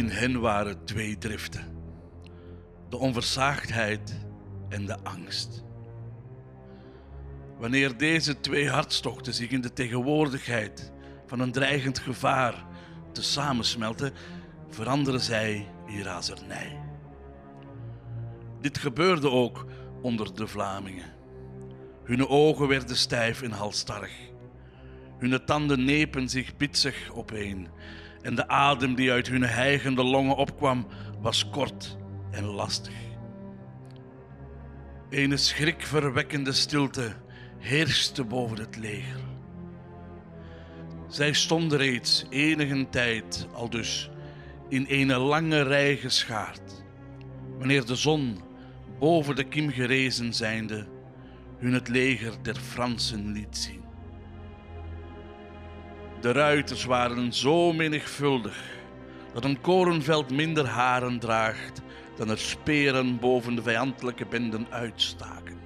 In hen waren twee driften: de onversaagdheid en de angst. Wanneer deze twee hartstochten zich in de tegenwoordigheid van een dreigend gevaar te samensmelten, veranderen zij in razernij. Dit gebeurde ook onder de Vlamingen. Hun ogen werden stijf en halstarrig. Hun tanden nepen zich pitsig opeen en de adem die uit hun hijgende longen opkwam was kort en lastig. Een schrikverwekkende stilte heerste boven het leger. Zij stonden reeds enige tijd al dus in een lange rij geschaard, wanneer de zon boven de kim gerezen zijnde hun het leger der Fransen liet zien. De ruiters waren zo menigvuldig dat een korenveld minder haren draagt dan er speren boven de vijandelijke benden uitstaken.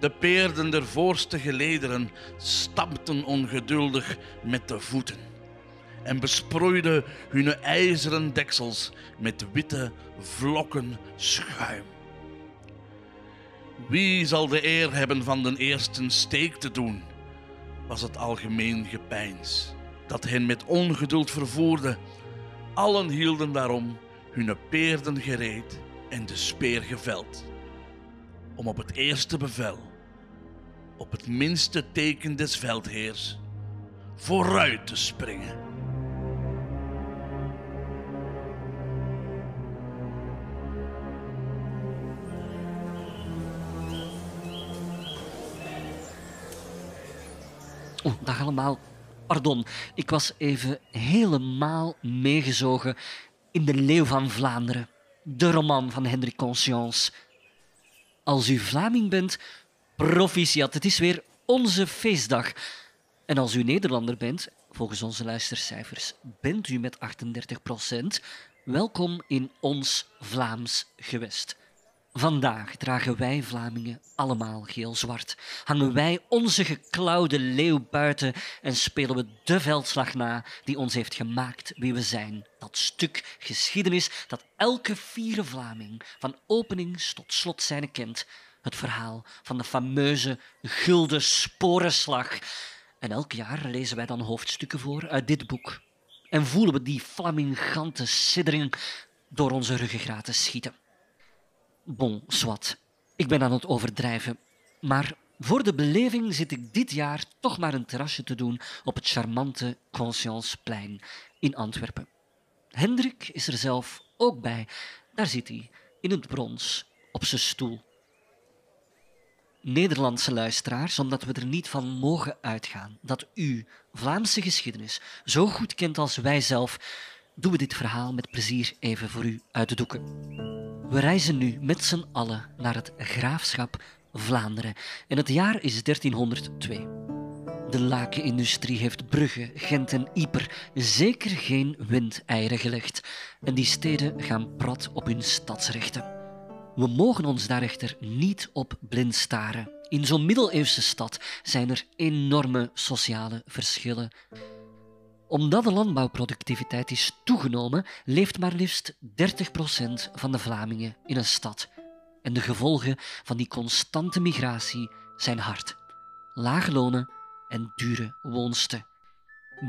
De peerden der voorste gelederen stampten ongeduldig met de voeten en besproeiden hun ijzeren deksels met witte vlokken schuim. Wie zal de eer hebben van den eerste steek te doen? Was het algemeen gepeins dat hen met ongeduld vervoerde. Allen hielden daarom hun peerden gereed en de speer geveld. Om op het eerste bevel, op het minste teken des veldheers, vooruit te springen. Oh, dag allemaal. Pardon, ik was even helemaal meegezogen in De Leeuw van Vlaanderen, de roman van Hendrik Conscience. Als u Vlaming bent, proficiat. Het is weer onze feestdag. En als u Nederlander bent, volgens onze luistercijfers, bent u met 38% welkom in ons Vlaams gewest. Vandaag dragen wij Vlamingen allemaal geel-zwart. Hangen wij onze geklauwde leeuw buiten en spelen we de veldslag na die ons heeft gemaakt wie we zijn. Dat stuk geschiedenis dat elke vierde Vlaming van openings tot slot zijn kent. Het verhaal van de fameuze Gulden Sporenslag. En elk jaar lezen wij dan hoofdstukken voor uit dit boek. En voelen we die flamingante siddering door onze ruggengraten schieten. Bon, zwart. Ik ben aan het overdrijven. Maar voor de beleving zit ik dit jaar toch maar een terrasje te doen op het charmante Conscienceplein in Antwerpen. Hendrik is er zelf ook bij. Daar zit hij, in het brons, op zijn stoel. Nederlandse luisteraars, omdat we er niet van mogen uitgaan dat u Vlaamse geschiedenis zo goed kent als wij zelf, doen we dit verhaal met plezier even voor u uit de doeken. We reizen nu met z'n allen naar het graafschap Vlaanderen en het jaar is 1302. De lakenindustrie heeft Brugge, Gent en Yper zeker geen windeieren gelegd en die steden gaan prat op hun stadsrechten. We mogen ons daar echter niet op blind staren. In zo'n middeleeuwse stad zijn er enorme sociale verschillen omdat de landbouwproductiviteit is toegenomen, leeft maar liefst 30% van de Vlamingen in een stad. En de gevolgen van die constante migratie zijn hard. Lage lonen en dure woonsten.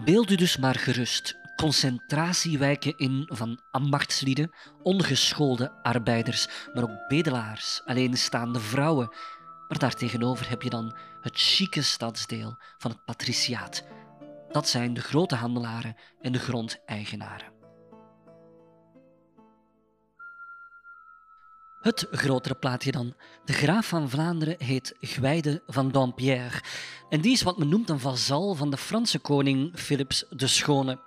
Beeld u dus maar gerust concentratiewijken in van ambachtslieden, ongeschoolde arbeiders, maar ook bedelaars, alleenstaande vrouwen. Maar daartegenover heb je dan het chique stadsdeel van het patriciaat, dat zijn de grote handelaren en de grondeigenaren. Het grotere plaatje dan. De graaf van Vlaanderen heet Gwijde van Dampierre. En die is wat men noemt een vazal van de Franse koning Philips de Schone.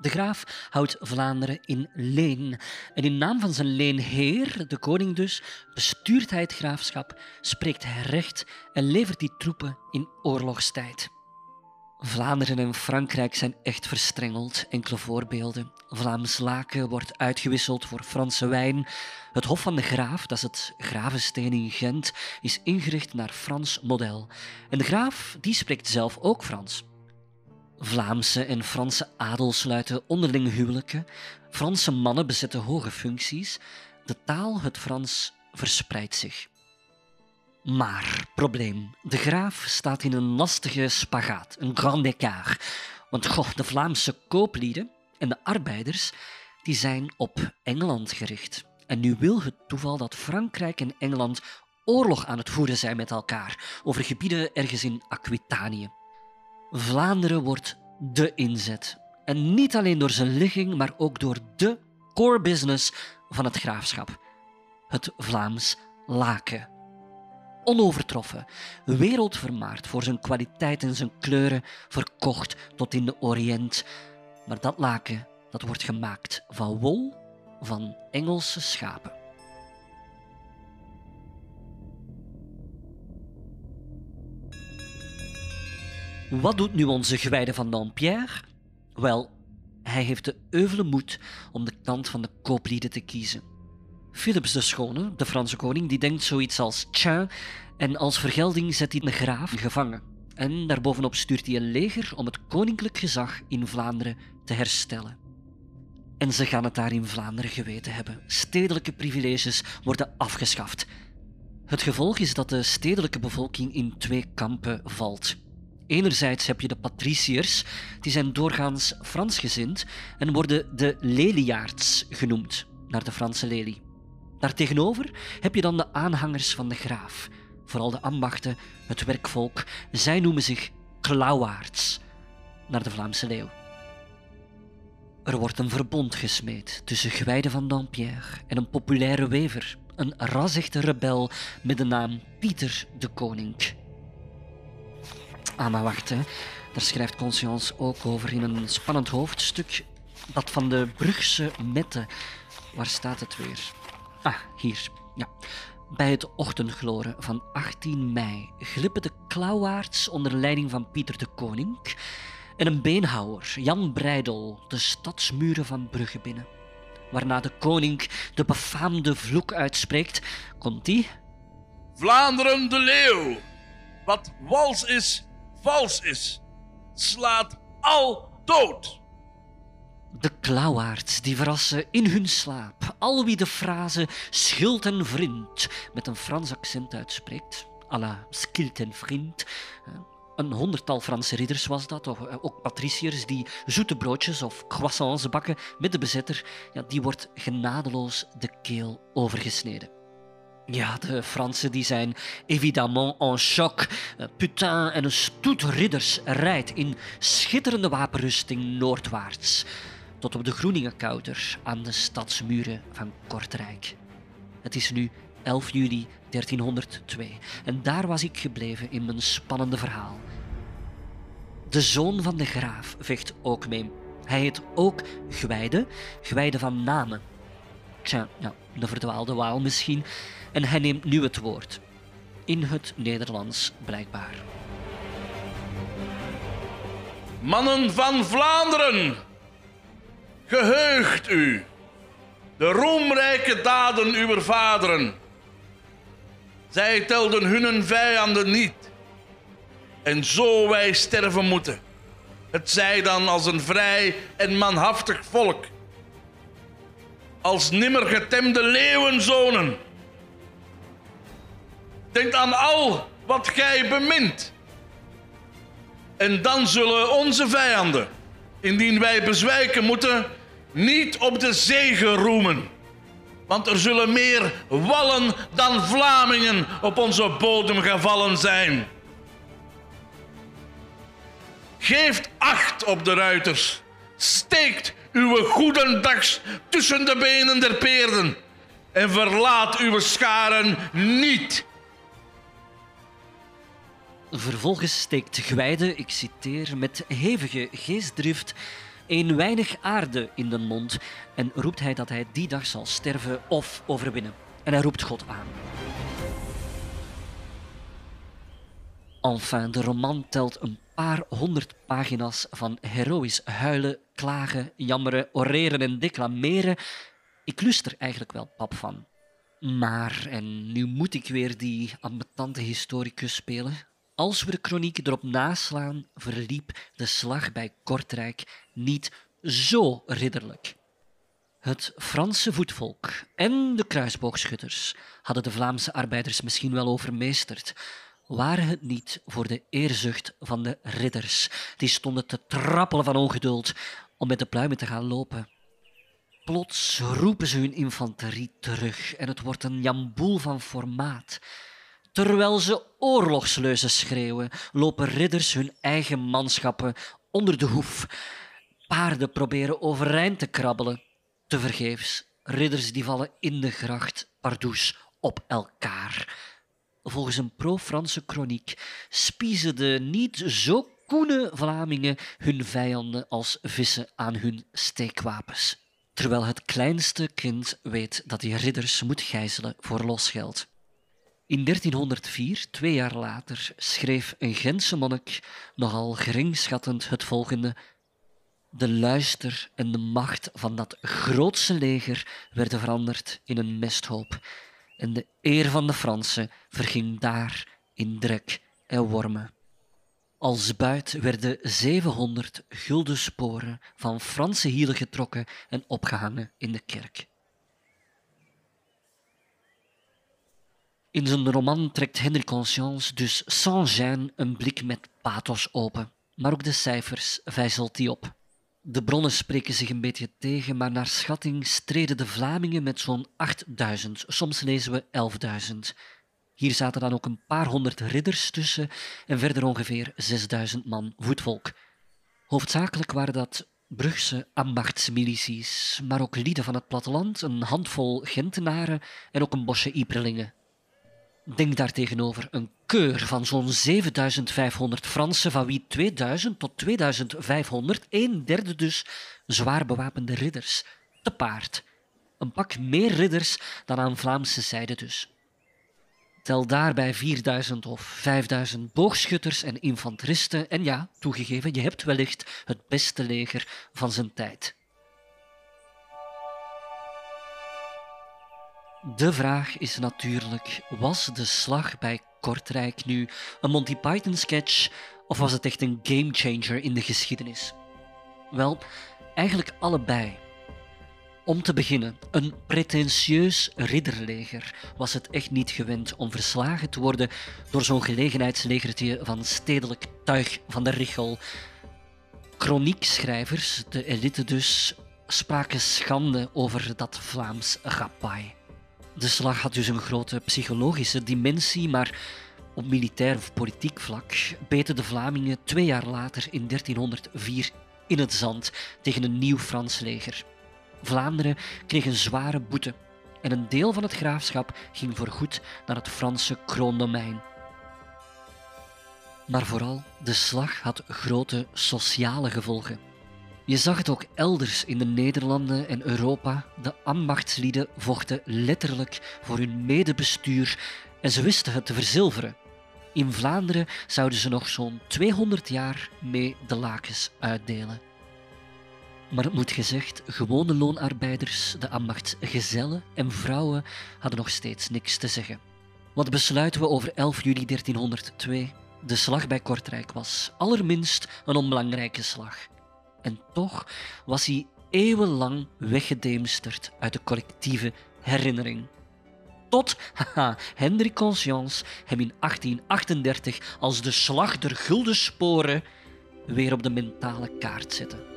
De graaf houdt Vlaanderen in leen. En in naam van zijn leenheer, de koning dus, bestuurt hij het graafschap, spreekt hij recht en levert die troepen in oorlogstijd. Vlaanderen en Frankrijk zijn echt verstrengeld. Enkele voorbeelden. Vlaams laken wordt uitgewisseld voor Franse wijn. Het Hof van de Graaf, dat is het Gravensteen in Gent, is ingericht naar Frans model. En de graaf die spreekt zelf ook Frans. Vlaamse en Franse adel sluiten onderling huwelijken. Franse mannen bezetten hoge functies. De taal, het Frans, verspreidt zich. Maar, probleem. De graaf staat in een lastige spagaat, een grand écart. Want goh, de Vlaamse kooplieden en de arbeiders die zijn op Engeland gericht. En nu wil het toeval dat Frankrijk en Engeland oorlog aan het voeren zijn met elkaar over gebieden ergens in Aquitanië. Vlaanderen wordt de inzet. En niet alleen door zijn ligging, maar ook door de core business van het graafschap. Het Vlaams laken. Onovertroffen, wereldvermaard voor zijn kwaliteit en zijn kleuren, verkocht tot in de Oriënt. Maar dat laken dat wordt gemaakt van wol van Engelse schapen. Wat doet nu onze gewijde van Dampierre? Wel, hij heeft de euvele moed om de kant van de kooplieden te kiezen. Philips de Schone, de Franse koning, die denkt zoiets als tja, en als vergelding zet hij de graaf gevangen. En daarbovenop stuurt hij een leger om het koninklijk gezag in Vlaanderen te herstellen. En ze gaan het daar in Vlaanderen geweten hebben. Stedelijke privileges worden afgeschaft. Het gevolg is dat de stedelijke bevolking in twee kampen valt. Enerzijds heb je de patriciërs, die zijn doorgaans Fransgezind en worden de leliaards genoemd, naar de Franse lelie. Daartegenover heb je dan de aanhangers van de graaf, vooral de ambachten, het werkvolk. Zij noemen zich klauwaards, naar de Vlaamse leeuw. Er wordt een verbond gesmeed tussen Gwijde van Dampierre en een populaire wever, een rasechte rebel met de naam Pieter de Koning. Ah, maar wacht, hè. daar schrijft Conscience ook over in een spannend hoofdstuk. Dat van de Brugse Mette. Waar staat het weer? Ah, hier. Ja. Bij het ochtendgloren van 18 mei glippen de klauwaards onder leiding van Pieter de Koning en een beenhouwer, Jan Breidel, de stadsmuren van Brugge binnen. Waarna de koning de befaamde vloek uitspreekt, komt. Vlaanderen de leeuw! Wat wals is, vals is, slaat al dood! De klauwaards die verrassen in hun slaap al wie de frase schild en vriend met een Frans accent uitspreekt, à la schild en vriend, een honderdtal Franse ridders was dat, of eh, ook patriciërs die zoete broodjes of croissants bakken met de bezetter, ja, die wordt genadeloos de keel overgesneden. Ja, de Fransen die zijn évidemment en choc. Eh, putain en een stoet ridders rijdt in schitterende wapenrusting noordwaarts, tot op de Groeningenkouter aan de stadsmuren van Kortrijk. Het is nu 11 juli 1302 en daar was ik gebleven in mijn spannende verhaal. De zoon van de graaf vecht ook mee. Hij heet ook Gwijde, Gwijde van Namen. Ja, de verdwaalde waal misschien. En hij neemt nu het woord. In het Nederlands blijkbaar. Mannen van Vlaanderen, geheugt u de roemrijke daden uw vaderen. Zij telden hun vijanden niet. En zo wij sterven moeten. Het zij dan als een vrij en manhaftig volk. Als nimmer getemde leeuwenzonen. Denk aan al wat gij bemint. En dan zullen onze vijanden, indien wij bezwijken moeten, niet op de zegen roemen. Want er zullen meer wallen dan Vlamingen op onze bodem gevallen zijn. Geeft acht op de ruiters. Steekt uw goedendags tussen de benen der peerden. En verlaat uw scharen niet. Vervolgens steekt Gwijde, ik citeer, met hevige geestdrift een weinig aarde in de mond en roept hij dat hij die dag zal sterven of overwinnen. En hij roept God aan. Enfin, de roman telt een paar honderd pagina's van heroïs huilen, klagen, jammeren, oreren en declameren. Ik lust er eigenlijk wel pap van. Maar, en nu moet ik weer die ambetante historicus spelen, Als we de kronieken erop naslaan, verliep de slag bij Kortrijk niet zo ridderlijk. Het Franse voetvolk en de kruisboogschutters hadden de Vlaamse arbeiders misschien wel overmeesterd, waren het niet voor de eerzucht van de ridders, die stonden te trappelen van ongeduld om met de pluimen te gaan lopen. Plots roepen ze hun infanterie terug en het wordt een jamboel van formaat. Terwijl ze oorlogsleuzen schreeuwen, lopen ridders hun eigen manschappen onder de hoef. Paarden proberen overeind te krabbelen. Tevergeefs. Ridders die vallen in de gracht, pardoes, op elkaar. Volgens een pro-Franse kroniek spiezen de niet zo koene Vlamingen hun vijanden als vissen aan hun steekwapens. Terwijl het kleinste kind weet dat hij ridders moet gijzelen voor losgeld. In 1304, twee jaar later, schreef een Gentse monnik nogal geringschattend het volgende. De luister en de macht van dat grootse leger werden veranderd in een mesthoop. En de eer van de Fransen verging daar in drek en wormen. Als buit werden 700 gulden sporen van Franse hielen getrokken en opgehangen in de kerk. In zijn roman trekt Henry Conscience dus sans gêne een blik met pathos open. Maar ook de cijfers vijzelt hij op. De bronnen spreken zich een beetje tegen, maar naar schatting streden de Vlamingen met zo'n 8000, soms lezen we 11.000. Hier zaten dan ook een paar honderd ridders tussen en verder ongeveer 6000 man voetvolk. Hoofdzakelijk waren dat Brugse ambachtsmilities, maar ook lieden van het platteland, een handvol Gentenaren en ook een bosje Ieperlingen. Denk daartegenover een keur van zo'n 7500 Fransen, van wie 2000 tot 2500, een derde dus, zwaar bewapende ridders, te paard. Een pak meer ridders dan aan Vlaamse zijde dus. Tel daarbij 4000 of 5000 boogschutters en infanteristen en ja, toegegeven, je hebt wellicht het beste leger van zijn tijd. De vraag is natuurlijk: was de slag bij Kortrijk nu een Monty Python sketch of was het echt een gamechanger in de geschiedenis? Wel, eigenlijk allebei. Om te beginnen, een pretentieus ridderleger was het echt niet gewend om verslagen te worden door zo'n gelegenheidslegertje van stedelijk tuig van de Richel. Chroniekschrijvers, de elite dus, spraken schande over dat Vlaams rapai. De slag had dus een grote psychologische dimensie, maar op militair of politiek vlak beten de Vlamingen twee jaar later in 1304 in het zand tegen een nieuw Frans leger. Vlaanderen kreeg een zware boete en een deel van het graafschap ging voorgoed naar het Franse kroondomein. Maar vooral, de slag had grote sociale gevolgen. Je zag het ook elders in de Nederlanden en Europa. De ambachtslieden vochten letterlijk voor hun medebestuur en ze wisten het te verzilveren. In Vlaanderen zouden ze nog zo'n 200 jaar mee de lakens uitdelen. Maar het moet gezegd, gewone loonarbeiders, de ambachtsgezellen en vrouwen hadden nog steeds niks te zeggen. Wat besluiten we over 11 juli 1302? De slag bij Kortrijk was allerminst een onbelangrijke slag. En toch was hij eeuwenlang weggedemsterd uit de collectieve herinnering. Tot haha, Henry Conscience hem in 1838 als de slag der gulden sporen weer op de mentale kaart zette.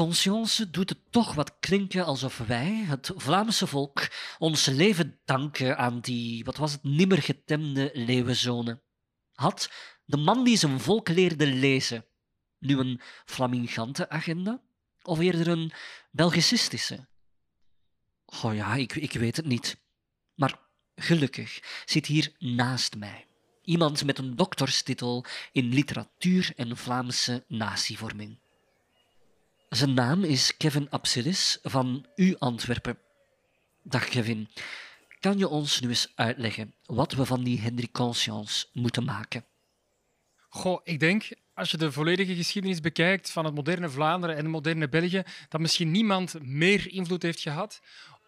Conscience doet het toch wat klinken alsof wij, het Vlaamse volk, ons leven danken aan die, wat was het, nimmer getemde leeuwenzone. Had de man die zijn volk leerde lezen nu een flamingante agenda of eerder een Belgicistische? Oh ja, ik, ik weet het niet. Maar gelukkig zit hier naast mij iemand met een dokterstitel in literatuur en Vlaamse natievorming. Zijn naam is Kevin Absilis van U Antwerpen. Dag Kevin. Kan je ons nu eens uitleggen wat we van die Henry Conscience moeten maken? Goh, ik denk, als je de volledige geschiedenis bekijkt van het moderne Vlaanderen en het moderne België, dat misschien niemand meer invloed heeft gehad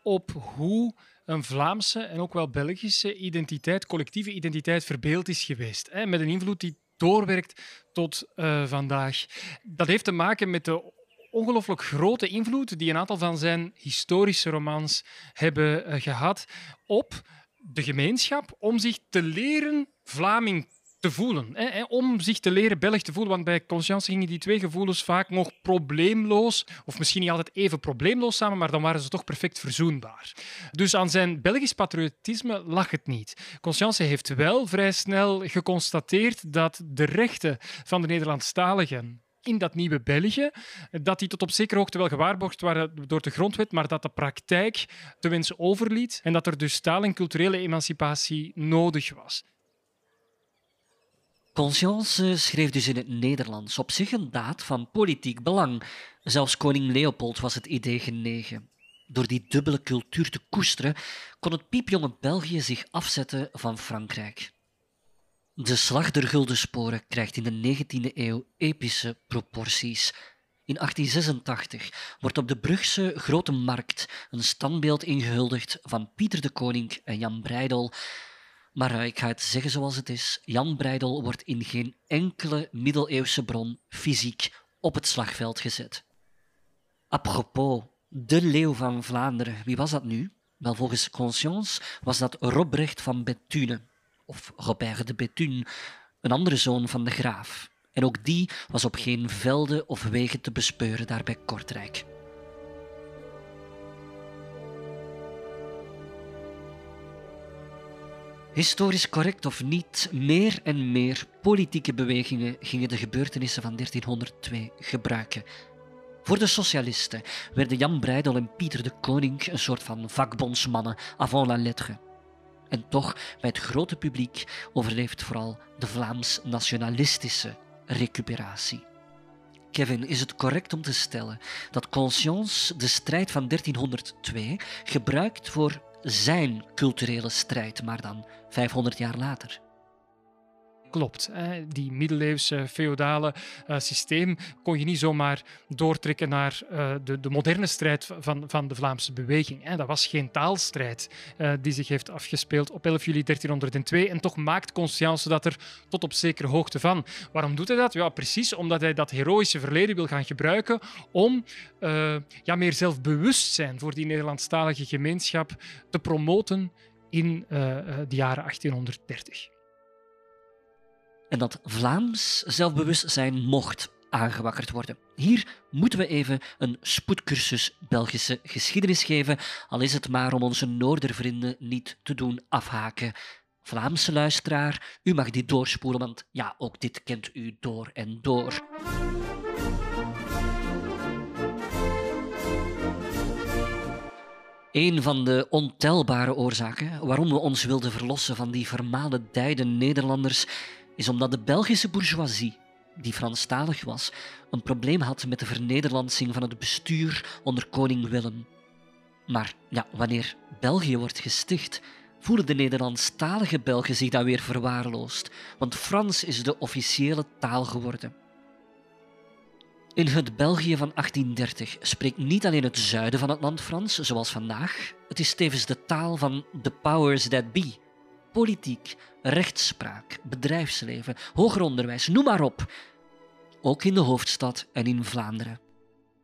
op hoe een Vlaamse en ook wel Belgische identiteit, collectieve identiteit verbeeld is geweest. Hè, met een invloed die doorwerkt tot uh, vandaag. Dat heeft te maken met de ongelooflijk grote invloed die een aantal van zijn historische romans hebben uh, gehad op de gemeenschap om zich te leren Vlaming te voelen. Hè, om zich te leren Belg te voelen. Want bij Conscience gingen die twee gevoelens vaak nog probleemloos, of misschien niet altijd even probleemloos samen, maar dan waren ze toch perfect verzoenbaar. Dus aan zijn Belgisch patriotisme lag het niet. Conscience heeft wel vrij snel geconstateerd dat de rechten van de Nederlandstaligen in dat nieuwe België, dat die tot op zekere hoogte wel gewaarborgd waren door de grondwet, maar dat de praktijk te wensen overliet en dat er dus taal- en culturele emancipatie nodig was. Conscience schreef dus in het Nederlands, op zich een daad van politiek belang. Zelfs koning Leopold was het idee genegen. Door die dubbele cultuur te koesteren, kon het piepjonge België zich afzetten van Frankrijk. De slag der Gulden Sporen krijgt in de 19e eeuw epische proporties. In 1886 wordt op de Brugse Grote Markt een standbeeld ingehuldigd van Pieter de Koning en Jan Breidel, maar ik ga het zeggen zoals het is. Jan Breidel wordt in geen enkele middeleeuwse bron fysiek op het slagveld gezet. Apropos, de leeuw van Vlaanderen, wie was dat nu? Wel, volgens Conscience was dat Robrecht van Bethune, of Robert de Bethune, een andere zoon van de graaf. En ook die was op geen velden of wegen te bespeuren daar bij Kortrijk. Historisch correct of niet, meer en meer politieke bewegingen gingen de gebeurtenissen van 1302 gebruiken. Voor de socialisten werden Jan Breidel en Pieter de Koning een soort van vakbondsmannen avant la lettre. En toch, bij het grote publiek overleeft vooral de Vlaams-nationalistische recuperatie. Kevin, is het correct om te stellen dat Conscience de strijd van 1302 gebruikt voor zijn culturele strijd, maar dan 500 jaar later klopt. Die middeleeuwse feodale uh, systeem kon je niet zomaar doortrekken naar uh, de, de, moderne strijd van, van de Vlaamse beweging. Dat was geen taalstrijd uh, die zich heeft afgespeeld op 11 juli 1302. En toch maakt Conscience dat er tot op zekere hoogte van. Waarom doet hij dat? Ja, precies omdat hij dat heroïsche verleden wil gaan gebruiken om ja, meer zelfbewustzijn voor die Nederlandstalige gemeenschap te promoten in de jaren 1830 en dat Vlaams zelfbewustzijn mocht aangewakkerd worden. Hier moeten we even een spoedcursus Belgische geschiedenis geven, al is het maar om onze Noordervrienden niet te doen afhaken. Vlaamse luisteraar, u mag dit doorspoelen, want ja, ook dit kent u door en door. Een van de ontelbare oorzaken waarom we ons wilden verlossen van die dijde Nederlanders is omdat de Belgische bourgeoisie, die Franstalig was, een probleem had met de vernederlandsing van het bestuur onder koning Willem. Maar ja, wanneer België wordt gesticht, voelen de Nederlandstalige Belgen zich dan weer verwaarloosd, want Frans is de officiële taal geworden. In het België van 1830 spreekt niet alleen het zuiden van het land Frans, zoals vandaag, het is tevens de taal van the powers that be, politiek, rechtspraak, bedrijfsleven, hoger onderwijs, noem maar op. Ook in de hoofdstad en in Vlaanderen.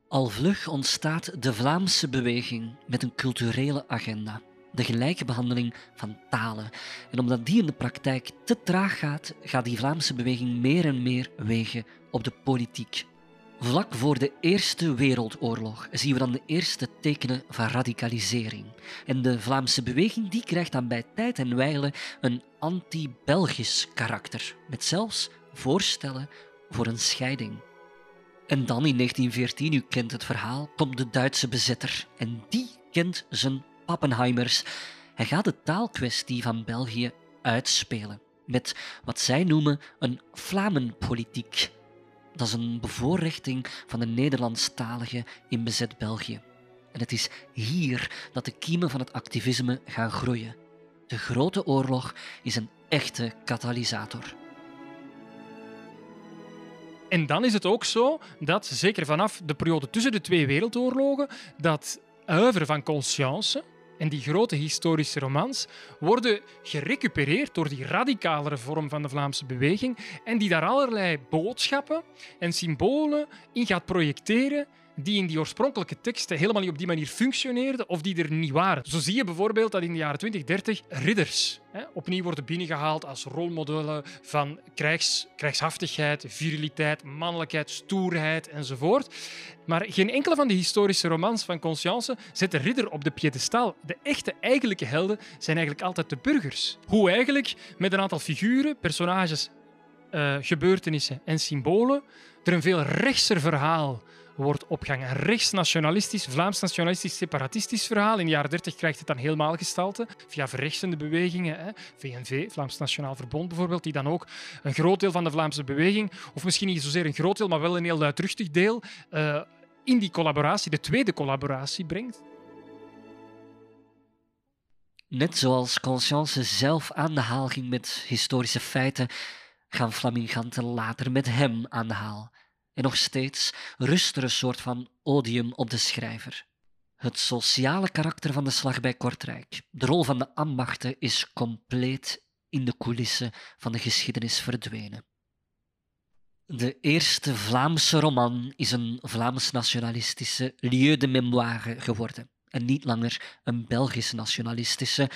Al vlug ontstaat de Vlaamse beweging met een culturele agenda, de gelijke behandeling van talen. En omdat die in de praktijk te traag gaat, gaat die Vlaamse beweging meer en meer wegen op de politiek. Vlak voor de Eerste Wereldoorlog zien we dan de eerste tekenen van radicalisering. En de Vlaamse beweging die krijgt dan bij tijd en wijle een anti-Belgisch karakter, met zelfs voorstellen voor een scheiding. En dan in 1914, u kent het verhaal, komt de Duitse bezetter en die kent zijn Pappenheimers. Hij gaat de taalkwestie van België uitspelen met wat zij noemen een Flamenpolitiek dat is een bevoorrechting van de Nederlandstaligen in bezet België. En het is hier dat de kiemen van het activisme gaan groeien. De Grote Oorlog is een echte katalysator. En dan is het ook zo dat, zeker vanaf de periode tussen de twee wereldoorlogen, dat uiveren van conscience, En die grote historische romans worden gerecupereerd door die radicalere vorm van de Vlaamse beweging en die daar allerlei boodschappen en symbolen in gaat projecteren die in die oorspronkelijke teksten helemaal niet op die manier functioneerden of die er niet waren. Zo zie je bijvoorbeeld dat in de jaren 20, 30 ridders hè, opnieuw worden binnengehaald als rolmodellen van krijgs, krijgshaftigheid, viriliteit, mannelijkheid, stoerheid enzovoort. Maar geen enkele van de historische romans van Conscience zet de ridder op de piedestal. De echte, eigenlijke helden zijn eigenlijk altijd de burgers. Hoe eigenlijk met een aantal figuren, personages, uh, gebeurtenissen en symbolen er een veel rechtser verhaal wordt opgehangen. Een rechtsnationalistisch, Vlaams-nationalistisch, separatistisch verhaal. In de jaren 30 krijgt het dan helemaal gestalte via verrechtsende bewegingen. Hè. VNV, Vlaams Nationaal Verbond bijvoorbeeld, die dan ook een groot deel van de Vlaamse beweging, of misschien niet zozeer een groot deel, maar wel een heel luidruchtig deel, uh, in die collaboratie, de tweede collaboratie, brengt. Net zoals Conscience zelf aan de haal ging met historische feiten, gaan flaminganten later met hem aan de haal. En nog steeds rust er een soort van odium op de schrijver. Het sociale karakter van de slag bij Kortrijk, de rol van de ambachten, is compleet in de coulissen van de geschiedenis verdwenen. De eerste Vlaamse roman is een Vlaams-nationalistische lieu de mémoire geworden en niet langer een Belgisch-nationalistische,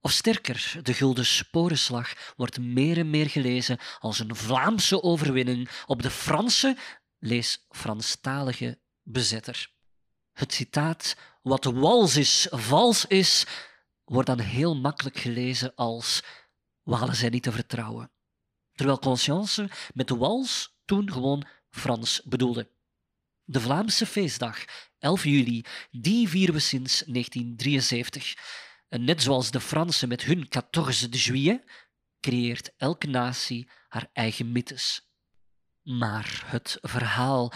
of sterker, de Gulden Sporenslag wordt meer en meer gelezen als een Vlaamse overwinning op de Franse, lees Franstalige bezetter. Het citaat wat wals is, vals is, wordt dan heel makkelijk gelezen als Walen zijn niet te vertrouwen. Terwijl Conscience met wals toen gewoon Frans bedoelde. De Vlaamse feestdag, 11 juli, die vieren we sinds 1973. En net zoals de Fransen met hun 14 de juillet, creëert elke natie haar eigen mythes. Maar het verhaal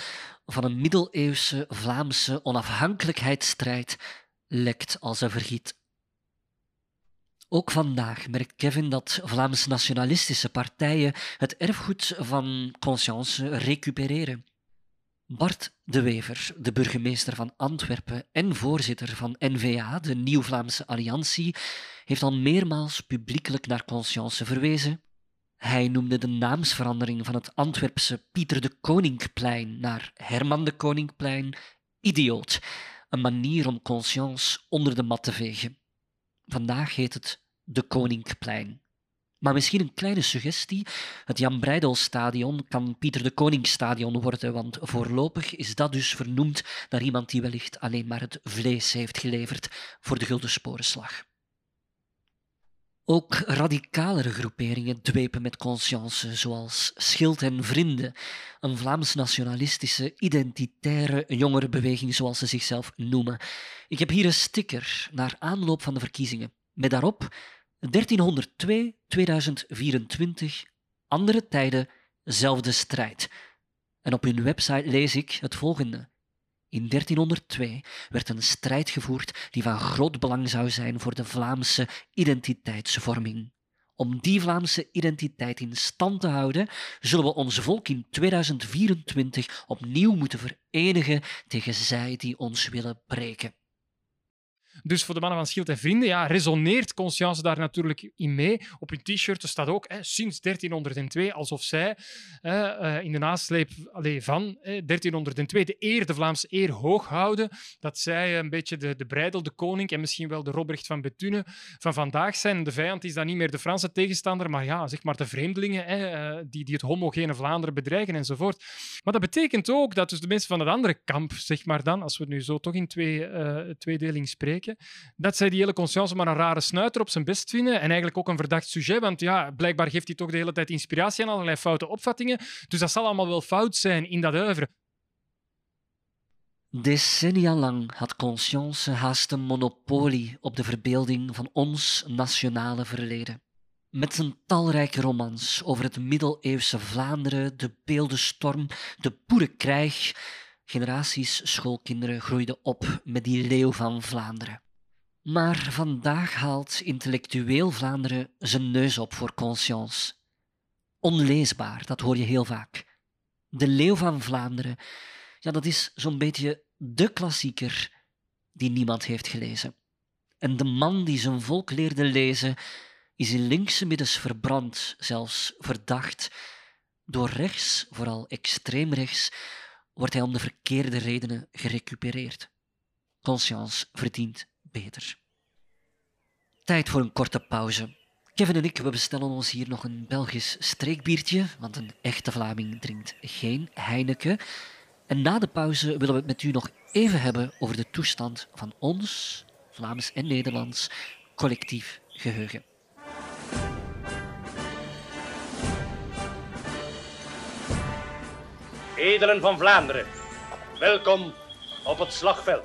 van een middeleeuwse Vlaamse onafhankelijkheidsstrijd lekt als een vergiet. Ook vandaag merkt Kevin dat Vlaamse nationalistische partijen het erfgoed van Conscience recupereren. Bart de Wever, de burgemeester van Antwerpen en voorzitter van NVA, de Nieuw-Vlaamse Alliantie, heeft al meermaals publiekelijk naar Conscience verwezen. Hij noemde de naamsverandering van het Antwerpse Pieter de Koninkplein naar Herman de Koninkplein idioot, een manier om Conscience onder de mat te vegen. Vandaag heet het de Koninkplein. Maar misschien een kleine suggestie. Het Jan Breidel-stadion kan Pieter de Koning-stadion worden, want voorlopig is dat dus vernoemd naar iemand die wellicht alleen maar het vlees heeft geleverd voor de Gulden Sporenslag. Ook radicalere groeperingen dwepen met conscience, zoals Schild en Vrienden, een Vlaams-nationalistische, identitaire jongerenbeweging, zoals ze zichzelf noemen. Ik heb hier een sticker naar aanloop van de verkiezingen, met daarop 1302, 2024, andere tijden, zelfde strijd. En op hun website lees ik het volgende. In 1302 werd een strijd gevoerd die van groot belang zou zijn voor de Vlaamse identiteitsvorming. Om die Vlaamse identiteit in stand te houden, zullen we ons volk in 2024 opnieuw moeten verenigen tegen zij die ons willen breken. Dus voor de mannen van Schild en Vrienden ja, resoneert Conscience daar natuurlijk in mee. Op hun t-shirt staat ook hè, sinds 1302, alsof zij uh, in de nasleep van 1302 de eer, de Vlaamse eer, hoog houden. Dat zij een beetje de, de breidel, de koning en misschien wel de Robrecht van Bethune van vandaag zijn. De vijand is dan niet meer de Franse tegenstander, maar ja, zeg maar de vreemdelingen hè, eh, die, die het homogene Vlaanderen bedreigen enzovoort. Maar dat betekent ook dat dus de mensen van het andere kamp, zeg maar dan, als we nu zo toch in twee, uh, tweedeling spreken, dat zij die hele conscience maar een rare snuiter op zijn best vinden en eigenlijk ook een verdacht sujet, want ja, blijkbaar geeft hij toch de hele tijd inspiratie aan allerlei foute opvattingen. Dus dat zal allemaal wel fout zijn in dat uiveren. Decennia lang had Conscience haast een monopolie op de verbeelding van ons nationale verleden. Met zijn talrijke romans over het middeleeuwse Vlaanderen, de beeldenstorm, de boerenkrijg, Generaties schoolkinderen groeiden op met die leeuw van Vlaanderen. Maar vandaag haalt intellectueel Vlaanderen zijn neus op voor conscience. Onleesbaar, dat hoor je heel vaak. De leeuw van Vlaanderen, ja, dat is zo'n beetje de klassieker die niemand heeft gelezen. En de man die zijn volk leerde lezen, is in linkse middens verbrand, zelfs verdacht. Door rechts, vooral extreem rechts, wordt hij om de verkeerde redenen gerecupereerd. Conscience verdient beter. Tijd voor een korte pauze. Kevin en ik we bestellen ons hier nog een Belgisch streekbiertje, want een echte Vlaming drinkt geen Heineken. En na de pauze willen we het met u nog even hebben over de toestand van ons, Vlaams en Nederlands, collectief geheugen. Edelen van Vlaanderen, welkom op het slagveld.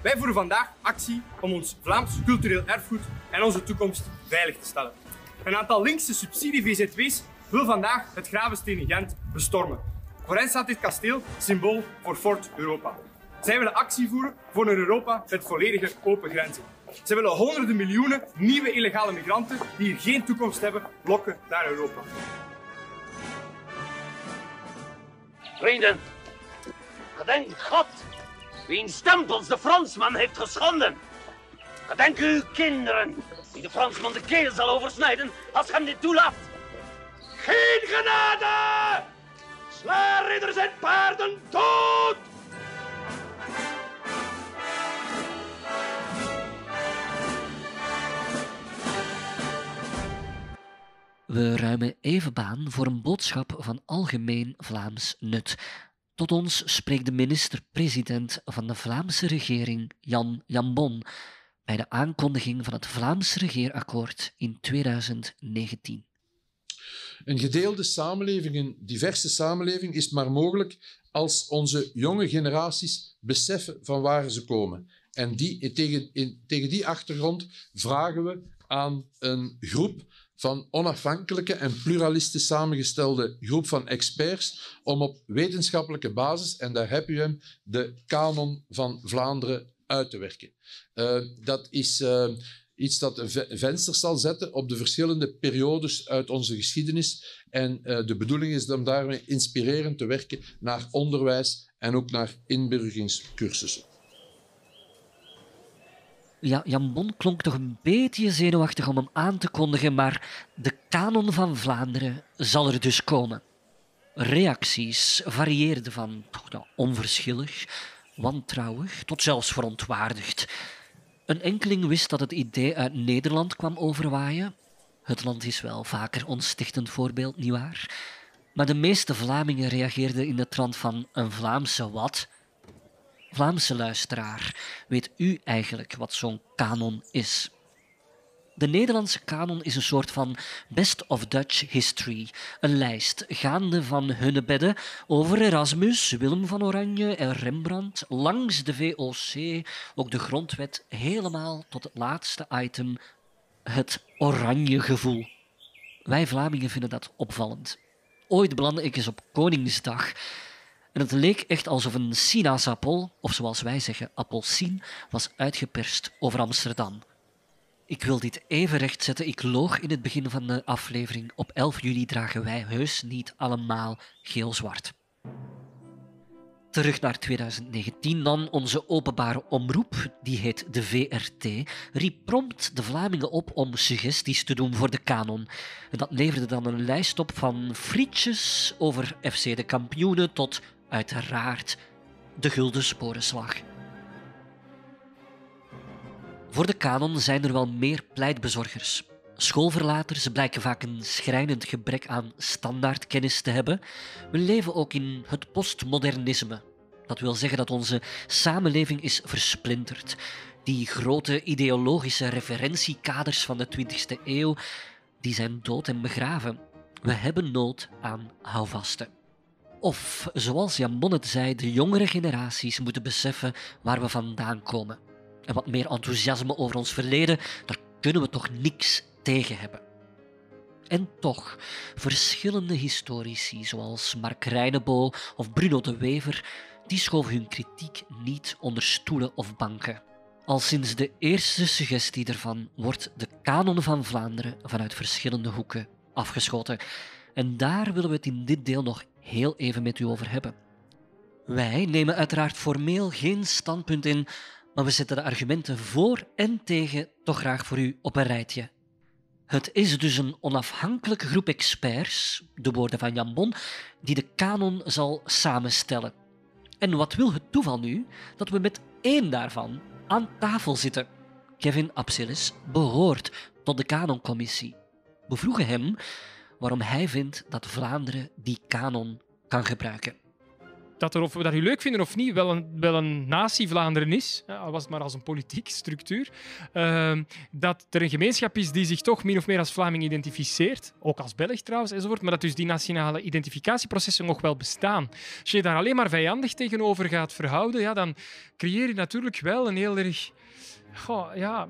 Wij voeren vandaag actie om ons Vlaams cultureel erfgoed en onze toekomst veilig te stellen. Een aantal linkse subsidie-VZW's wil vandaag het Gravenstenen Gent bestormen. Voor hen staat dit kasteel symbool voor Fort Europa. Zij willen actie voeren voor een Europa met volledige open grenzen. Zij willen honderden miljoenen nieuwe illegale migranten die hier geen toekomst hebben, lokken naar Europa. Vrienden, gedenk God, wiens stempels de Fransman heeft geschonden. Gedenk uw kinderen, die de Fransman de keel zal oversnijden als hem dit toelaat. Geen genade! Sla ridders en paarden dood! We ruimen even baan voor een boodschap van algemeen Vlaams nut. Tot ons spreekt de minister-president van de Vlaamse regering, Jan Jambon, bij de aankondiging van het Vlaams regeerakkoord in 2019. Een gedeelde samenleving, een diverse samenleving, is maar mogelijk als onze jonge generaties beseffen van waar ze komen. En die, tegen, tegen die achtergrond vragen we aan een groep van onafhankelijke en pluralistisch samengestelde groep van experts om op wetenschappelijke basis, en daar heb u hem, de kanon van Vlaanderen uit te werken. Uh, dat is uh, iets dat een venster zal zetten op de verschillende periodes uit onze geschiedenis. En uh, de bedoeling is om daarmee inspirerend te werken naar onderwijs en ook naar inburgeringscursussen. Ja, Jan Bon klonk toch een beetje zenuwachtig om hem aan te kondigen, maar de kanon van Vlaanderen zal er dus komen. Reacties varieerden van ja, onverschillig, wantrouwig tot zelfs verontwaardigd. Een enkeling wist dat het idee uit Nederland kwam overwaaien. Het land is wel vaker ons stichtend voorbeeld, nietwaar? Maar de meeste Vlamingen reageerden in de trant van een Vlaamse wat Vlaamse luisteraar, weet u eigenlijk wat zo'n kanon is? De Nederlandse kanon is een soort van best of Dutch history. Een lijst gaande van Hunnebedden over Erasmus, Willem van Oranje en Rembrandt, langs de VOC, ook de grondwet, helemaal tot het laatste item, het oranje gevoel. Wij Vlamingen vinden dat opvallend. Ooit belandde ik eens op Koningsdag en het leek echt alsof een sinaasappel, of zoals wij zeggen appelsien, was uitgeperst over Amsterdam. Ik wil dit even rechtzetten. Ik loog in het begin van de aflevering. Op 11 juli dragen wij heus niet allemaal geel-zwart. Terug naar 2019 dan. Onze openbare omroep, die heet de VRT, riep prompt de Vlamingen op om suggesties te doen voor de kanon. En dat leverde dan een lijst op van frietjes over FC de kampioenen tot uiteraard de Gulden Sporenslag. Voor de kanon zijn er wel meer pleitbezorgers. Schoolverlaters blijken vaak een schrijnend gebrek aan standaardkennis te hebben. We leven ook in het postmodernisme. Dat wil zeggen dat onze samenleving is versplinterd. Die grote ideologische referentiekaders van de 20e eeuw die zijn dood en begraven. We hebben nood aan houvasten. Of, zoals Jan Bonnet zei, de jongere generaties moeten beseffen waar we vandaan komen. En wat meer enthousiasme over ons verleden, daar kunnen we toch niks tegen hebben. En toch, verschillende historici, zoals Mark Reinebo of Bruno de Wever, die schoven hun kritiek niet onder stoelen of banken. Al sinds de eerste suggestie ervan wordt de kanon van Vlaanderen vanuit verschillende hoeken afgeschoten. En daar willen we het in dit deel nog heel even met u over hebben. Wij nemen uiteraard formeel geen standpunt in, maar we zetten de argumenten voor en tegen toch graag voor u op een rijtje. Het is dus een onafhankelijke groep experts, de woorden van Jan Bon, die de kanon zal samenstellen. En wat wil het toeval nu dat we met één daarvan aan tafel zitten? Kevin Apsilis behoort tot de kanoncommissie. We vroegen hem waarom hij vindt dat Vlaanderen die kanon kan gebruiken dat er, of we dat nu leuk vinden of niet, wel een, wel een natie Vlaanderen is, al was het maar als een politieke structuur, uh, dat er een gemeenschap is die zich toch min of meer als Vlaming identificeert, ook als Belg trouwens, enzovoort, maar dat dus die nationale identificatieprocessen nog wel bestaan. Als je daar alleen maar vijandig tegenover gaat verhouden, ja, dan creëer je natuurlijk wel een heel erg... Ja,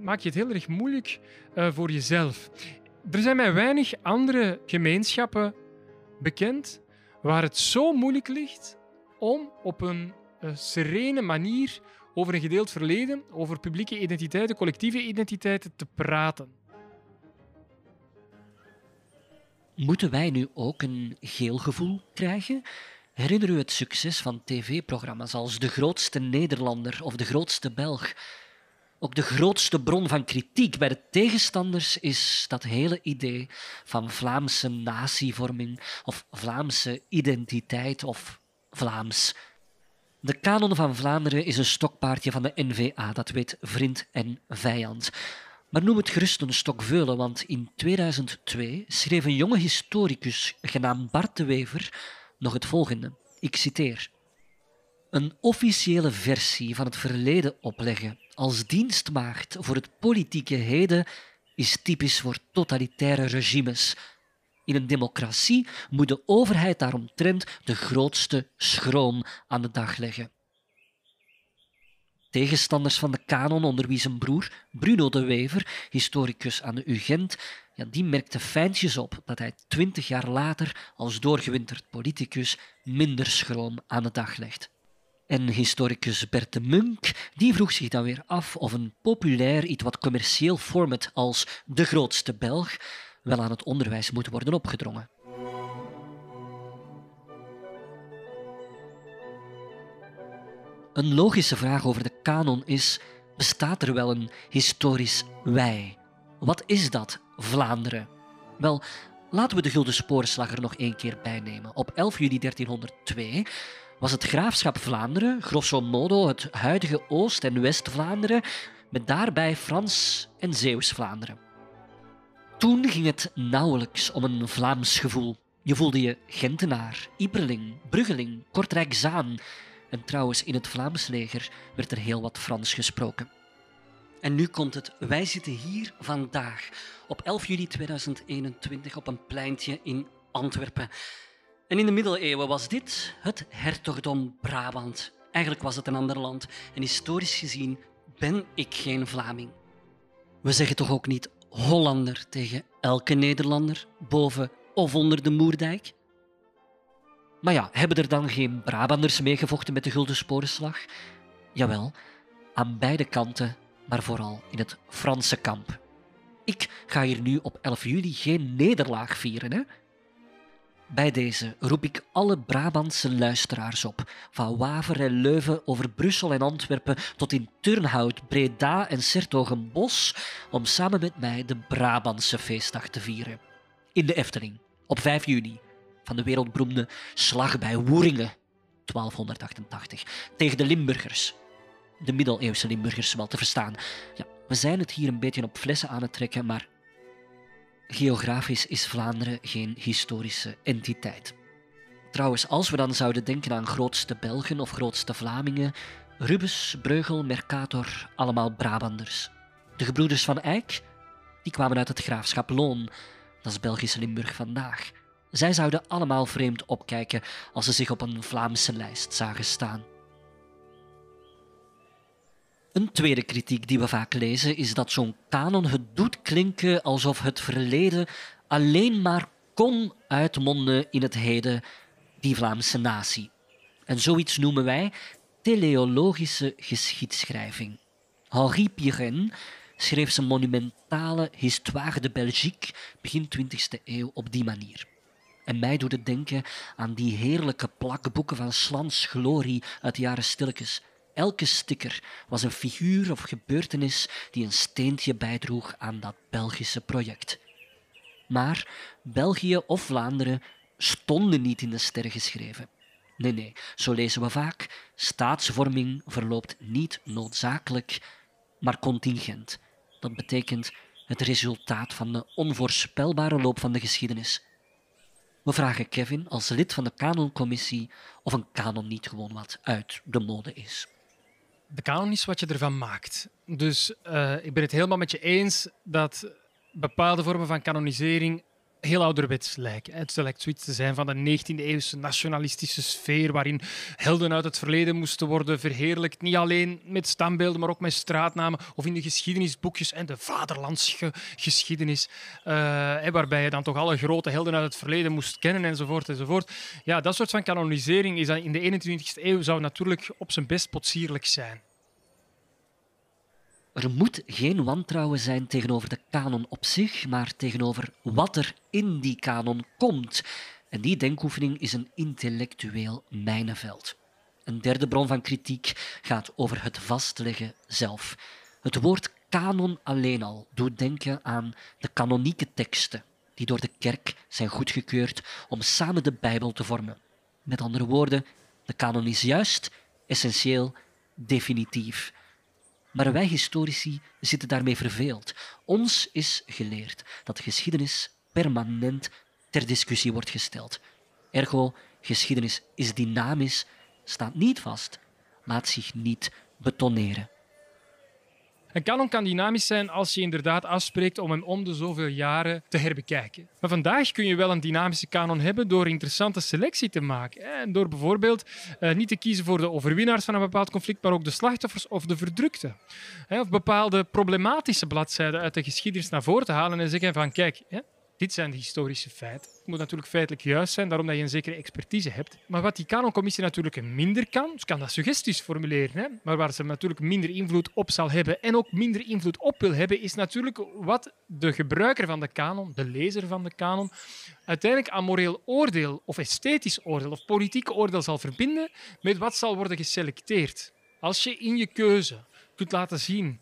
maak je het heel erg moeilijk uh, voor jezelf. Er zijn mij weinig andere gemeenschappen bekend waar het zo moeilijk ligt om op een uh, serene manier over een gedeeld verleden, over publieke identiteiten, collectieve identiteiten te praten. Moeten wij nu ook een geel gevoel krijgen? Herinner u het succes van tv-programma's als De Grootste Nederlander of De Grootste Belg? Ook de grootste bron van kritiek bij de tegenstanders is dat hele idee van Vlaamse natievorming of Vlaamse identiteit of Vlaams. De kanon van Vlaanderen is een stokpaardje van de NVA, dat weet vriend en vijand. Maar noem het gerust een stokveulen, want in 2002 schreef een jonge historicus genaamd Bart de Wever nog het volgende. Ik citeer. Een officiële versie van het verleden opleggen als dienstmaagd voor het politieke heden is typisch voor totalitaire regimes. In een democratie moet de overheid daaromtrent de grootste schroom aan de dag leggen. Tegenstanders van de kanon, onder wie zijn broer Bruno de Wever, historicus aan de UGent, ja, die merkte fijntjes op dat hij twintig jaar later als doorgewinterd politicus minder schroom aan de dag legt. En historicus Bert de Munk die vroeg zich dan weer af of een populair, iets wat commercieel format als De Grootste Belg wel aan het onderwijs moet worden opgedrongen. Een logische vraag over de kanon is: bestaat er wel een historisch wij? Wat is dat, Vlaanderen? Wel, laten we de Gulden Sporenslag er nog één keer bij nemen. Op 11 juli 1302 was het graafschap Vlaanderen, grosso modo het huidige Oost- en West-Vlaanderen, met daarbij Frans en Zeeuws-Vlaanderen. Toen ging het nauwelijks om een Vlaams gevoel. Je voelde je Gentenaar, Iperling, Bruggeling, Kortrijk-Zaan. En trouwens, in het Vlaams leger werd er heel wat Frans gesproken. En nu komt het. Wij zitten hier vandaag op 11 juli 2021 op een pleintje in Antwerpen. En in de middeleeuwen was dit het hertogdom Brabant. Eigenlijk was het een ander land en historisch gezien ben ik geen Vlaming. We zeggen toch ook niet Hollander tegen elke Nederlander, boven of onder de Moerdijk? Maar ja, hebben er dan geen Brabanders meegevochten met de Gulden Sporenslag? Jawel, aan beide kanten, maar vooral in het Franse kamp. Ik ga hier nu op 11 juli geen nederlaag vieren, hè? Bij deze roep ik alle Brabantse luisteraars op, van Waver en Leuven over Brussel en Antwerpen tot in Turnhout, Breda en Sertogenbos, om samen met mij de Brabantse feestdag te vieren. In de Efteling, op 5 juni, van de wereldberoemde Slag bij Woeringen, 1288, tegen de Limburgers. De middeleeuwse Limburgers wel te verstaan. Ja, we zijn het hier een beetje op flessen aan het trekken, maar Geografisch is Vlaanderen geen historische entiteit. Trouwens, als we dan zouden denken aan grootste Belgen of grootste Vlamingen, Rubens, Breugel, Mercator, allemaal Brabanders. De gebroeders van Eyck, die kwamen uit het graafschap Loon, dat is Belgische Limburg vandaag. Zij zouden allemaal vreemd opkijken als ze zich op een Vlaamse lijst zagen staan. Een tweede kritiek die we vaak lezen is dat zo'n kanon het doet klinken alsof het verleden alleen maar kon uitmonden in het heden, die Vlaamse natie. En zoiets noemen wij teleologische geschiedschrijving. Henri Pirenne schreef zijn monumentale Histoire de Belgique begin 20e eeuw op die manier. En mij doet het denken aan die heerlijke plakboeken van Slans Glorie uit de jaren stilletjes Elke sticker was een figuur of gebeurtenis die een steentje bijdroeg aan dat Belgische project. Maar België of Vlaanderen stonden niet in de sterren geschreven. Nee, nee, zo lezen we vaak. Staatsvorming verloopt niet noodzakelijk, maar contingent. Dat betekent het resultaat van de onvoorspelbare loop van de geschiedenis. We vragen Kevin als lid van de kanoncommissie of een kanon niet gewoon wat uit de mode is. De kanon is wat je ervan maakt. Dus uh, ik ben het helemaal met je eens dat bepaalde vormen van kanonisering heel ouderwets lijken. Het lijkt zoiets te zijn van de 19e-eeuwse nationalistische sfeer, waarin helden uit het verleden moesten worden verheerlijkt. Niet alleen met standbeelden, maar ook met straatnamen of in de geschiedenisboekjes en de vaderlandsgeschiedenis, uh, waarbij je dan toch alle grote helden uit het verleden moest kennen enzovoort. enzovoort. Ja, dat soort van kanonisering is in de 21e eeuw zou natuurlijk op zijn best potsierlijk zijn. Er moet geen wantrouwen zijn tegenover de kanon op zich, maar tegenover wat er in die kanon komt. En die denkoefening is een intellectueel mijnenveld. Een derde bron van kritiek gaat over het vastleggen zelf. Het woord kanon alleen al doet denken aan de kanonieke teksten die door de kerk zijn goedgekeurd om samen de Bijbel te vormen. Met andere woorden, de kanon is juist, essentieel, definitief. Maar wij historici zitten daarmee verveeld. Ons is geleerd dat geschiedenis permanent ter discussie wordt gesteld. Ergo, geschiedenis is dynamisch, staat niet vast, laat zich niet betoneren. Een kanon kan dynamisch zijn als je inderdaad afspreekt om hem om de zoveel jaren te herbekijken. Maar vandaag kun je wel een dynamische kanon hebben door interessante selectie te maken. En door bijvoorbeeld eh, niet te kiezen voor de overwinnaars van een bepaald conflict, maar ook de slachtoffers of de verdrukten. Of bepaalde problematische bladzijden uit de geschiedenis naar voren te halen en zeggen van kijk, dit zijn de historische feiten. Het moet natuurlijk feitelijk juist zijn, daarom dat je een zekere expertise hebt. Maar wat die kanoncommissie natuurlijk minder kan, kan dat suggesties formuleren, hè? maar waar ze natuurlijk minder invloed op zal hebben en ook minder invloed op wil hebben, is natuurlijk wat de gebruiker van de kanon, de lezer van de kanon, uiteindelijk aan moreel oordeel of esthetisch oordeel of politiek oordeel zal verbinden met wat zal worden geselecteerd. Als je in je keuze kunt laten zien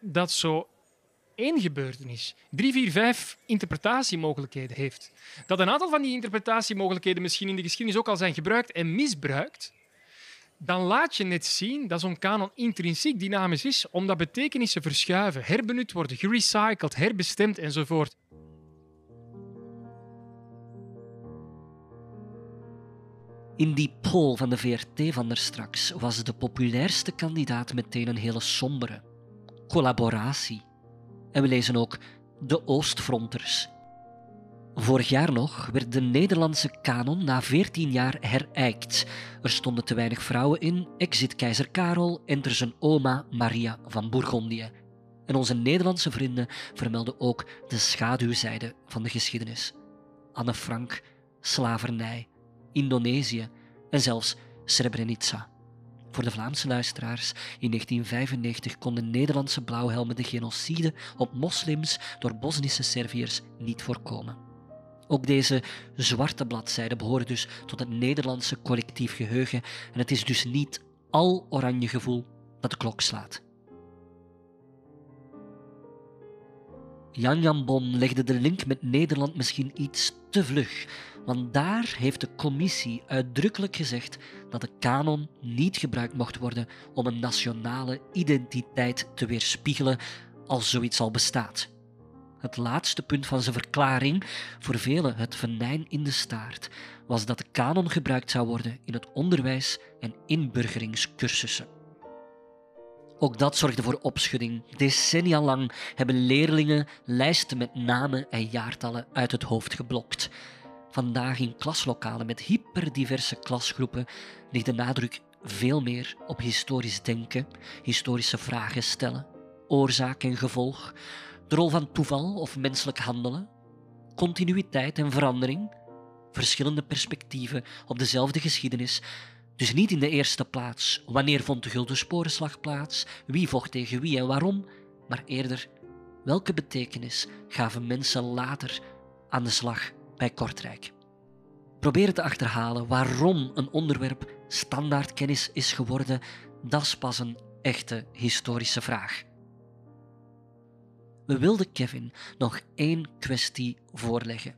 dat zo één gebeurtenis drie, vier, vijf interpretatiemogelijkheden heeft. Dat een aantal van die interpretatiemogelijkheden misschien in de geschiedenis ook al zijn gebruikt en misbruikt, dan laat je net zien dat zo'n kanon intrinsiek dynamisch is, omdat betekenissen verschuiven, herbenut worden, gerecycled, herbestemd enzovoort. In die poll van de VRT van straks was de populairste kandidaat meteen een hele sombere. Collaboratie. En we lezen ook De Oostfronters. Vorig jaar nog werd de Nederlandse kanon na 14 jaar herijkt. Er stonden te weinig vrouwen in, exit keizer Karel, enter zijn oma Maria van Bourgondië. En onze Nederlandse vrienden vermelden ook de schaduwzijde van de geschiedenis. Anne Frank, slavernij, Indonesië en zelfs Srebrenica. Voor de Vlaamse luisteraars, in 1995 konden Nederlandse blauwhelmen de genocide op moslims door Bosnische Serviërs niet voorkomen. Ook deze zwarte bladzijden behoren dus tot het Nederlandse collectief geheugen en het is dus niet al oranje gevoel dat de klok slaat. Jan Jan Bon legde de link met Nederland misschien iets te vlug, want daar heeft de commissie uitdrukkelijk gezegd dat de kanon niet gebruikt mocht worden om een nationale identiteit te weerspiegelen als zoiets al bestaat. Het laatste punt van zijn verklaring, voor velen het venijn in de staart, was dat de kanon gebruikt zou worden in het onderwijs en inburgeringscursussen. Ook dat zorgde voor opschudding. Decennia lang hebben leerlingen lijsten met namen en jaartallen uit het hoofd geblokt. Vandaag in klaslokalen met hyperdiverse klasgroepen ligt de nadruk veel meer op historisch denken, historische vragen stellen, oorzaak en gevolg, de rol van toeval of menselijk handelen, continuïteit en verandering, verschillende perspectieven op dezelfde geschiedenis. Dus niet in de eerste plaats wanneer vond de Gulden Sporenslag plaats, wie vocht tegen wie en waarom, maar eerder welke betekenis gaven mensen later aan de slag bij Kortrijk. Probeer te achterhalen waarom een onderwerp standaardkennis is geworden, dat is pas een echte historische vraag. We wilden Kevin nog één kwestie voorleggen.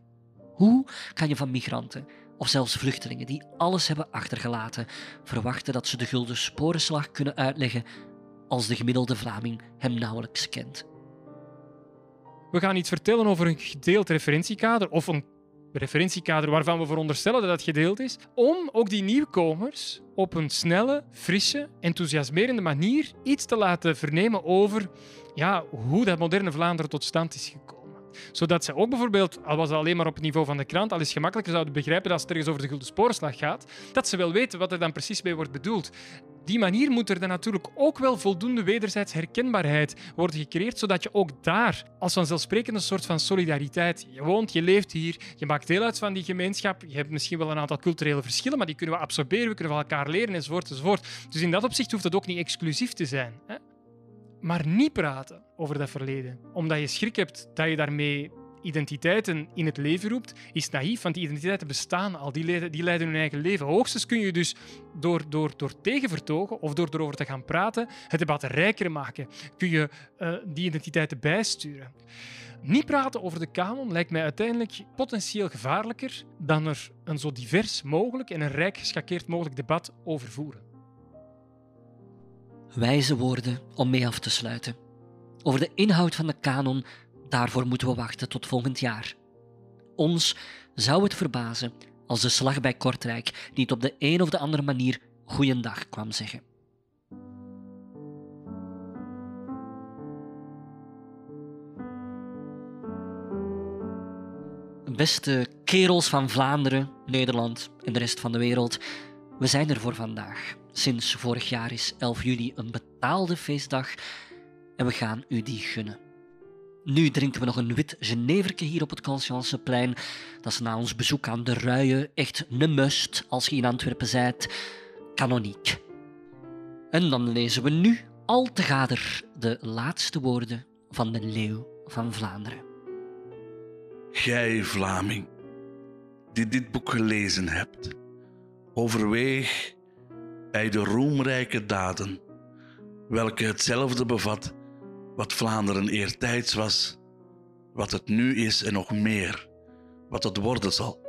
Hoe kan je van migranten, of zelfs vluchtelingen die alles hebben achtergelaten, verwachten dat ze de gulden sporenslag kunnen uitleggen als de gemiddelde Vlaming hem nauwelijks kent? We gaan iets vertellen over een gedeeld referentiekader of een referentiekader waarvan we veronderstellen dat het gedeeld is, om ook die nieuwkomers op een snelle, frisse, enthousiasmerende manier iets te laten vernemen over ja, hoe dat moderne Vlaanderen tot stand is gekomen zodat ze ook bijvoorbeeld, al was het alleen maar op het niveau van de krant, al eens gemakkelijker zouden begrijpen dat als het ergens over de Gulden Sporenslag gaat, dat ze wel weten wat er dan precies mee wordt bedoeld. Die manier moet er dan natuurlijk ook wel voldoende wederzijds herkenbaarheid worden gecreëerd, zodat je ook daar als vanzelfsprekend een soort van solidariteit. Je woont, je leeft hier, je maakt deel uit van die gemeenschap. Je hebt misschien wel een aantal culturele verschillen, maar die kunnen we absorberen, we kunnen van elkaar leren enzovoort enzovoort. Dus in dat opzicht hoeft het ook niet exclusief te zijn. Hè? Maar niet praten over dat verleden, omdat je schrik hebt dat je daarmee identiteiten in het leven roept, is naïef, want die identiteiten bestaan al, die leiden, die leiden hun eigen leven. Hoogstens kun je dus door, door, door tegenvertogen of door erover te gaan praten, het debat rijker maken. Kun je uh, die identiteiten bijsturen. Niet praten over de kanon lijkt mij uiteindelijk potentieel gevaarlijker dan er een zo divers mogelijk en een rijk geschakeerd mogelijk debat over voeren. Wijze woorden om mee af te sluiten. Over de inhoud van de kanon, daarvoor moeten we wachten tot volgend jaar. Ons zou het verbazen als de slag bij Kortrijk niet op de een of de andere manier goeiedag kwam zeggen. Beste kerels van Vlaanderen, Nederland en de rest van de wereld, we zijn er voor vandaag. Sinds vorig jaar is 11 juli een betaalde feestdag en we gaan u die gunnen. Nu drinken we nog een wit Geneverke hier op het Conscienceplein. Dat is na ons bezoek aan de Ruien echt een must als je in Antwerpen zijt. Kanoniek. En dan lezen we nu al te gader de laatste woorden van de leeuw van Vlaanderen. Gij, Vlaming, die dit boek gelezen hebt, overweeg bij de roemrijke daden, welke hetzelfde bevat wat Vlaanderen eertijds was, wat het nu is en nog meer, wat het worden zal.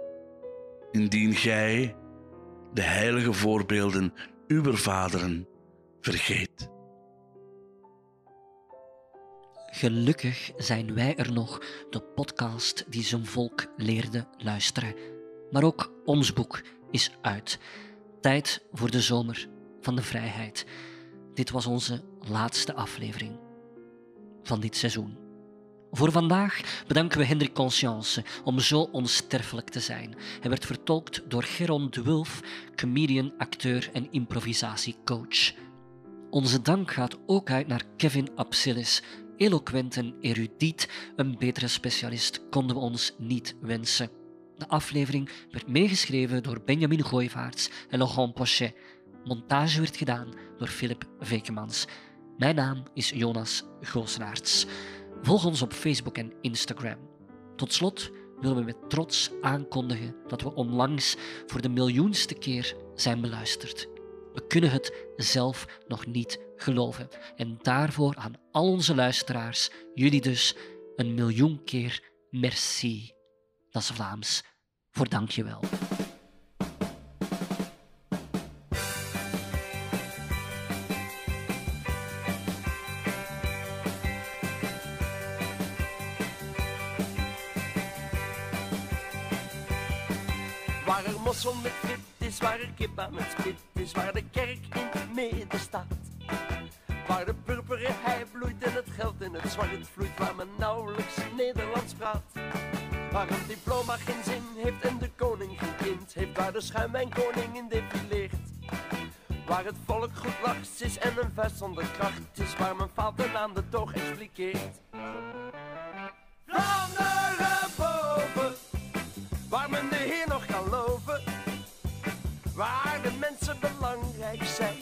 Indien gij de heilige voorbeelden uw vaderen vergeet. Gelukkig zijn wij er nog, de podcast die zijn volk leerde luisteren. Maar ook ons boek is uit. Tijd voor de zomer van de vrijheid. Dit was onze laatste aflevering van dit seizoen. Voor vandaag bedanken we Hendrik Conscience om zo onsterfelijk te zijn. Hij werd vertolkt door Geron de Wulf, comedian, acteur en improvisatiecoach. Onze dank gaat ook uit naar Kevin Absilis, eloquent en erudiet. Een betere specialist konden we ons niet wensen. De aflevering werd meegeschreven door Benjamin Gooivaarts en Laurent Pochet. Montage werd gedaan door Philip Vekemans. Mijn naam is Jonas Goosenaerts. Volg ons op Facebook en Instagram. Tot slot willen we met trots aankondigen dat we onlangs voor de miljoenste keer zijn beluisterd. We kunnen het zelf nog niet geloven. En daarvoor aan al onze luisteraars, jullie dus, een miljoen keer merci. Dat is Vlaams voor dankjewel. Waar er mossel met fit is, waar er kippa met spit is, waar de kerk in het midden staat. Waar de purperen hei bloeit en het geld in het zwart vloeit, waar men nauwelijks Nederlands praat. Waar een diploma geen zin heeft en de koning geen kind heeft, waar de schuimwijnkoning in defileert. Waar het volk goed lachs is en een vuist zonder kracht is, waar men fouten aan de toog expliqueert. Vlaanderen boven, waar men de Heer nog kan loven, waar de mensen belangrijk zijn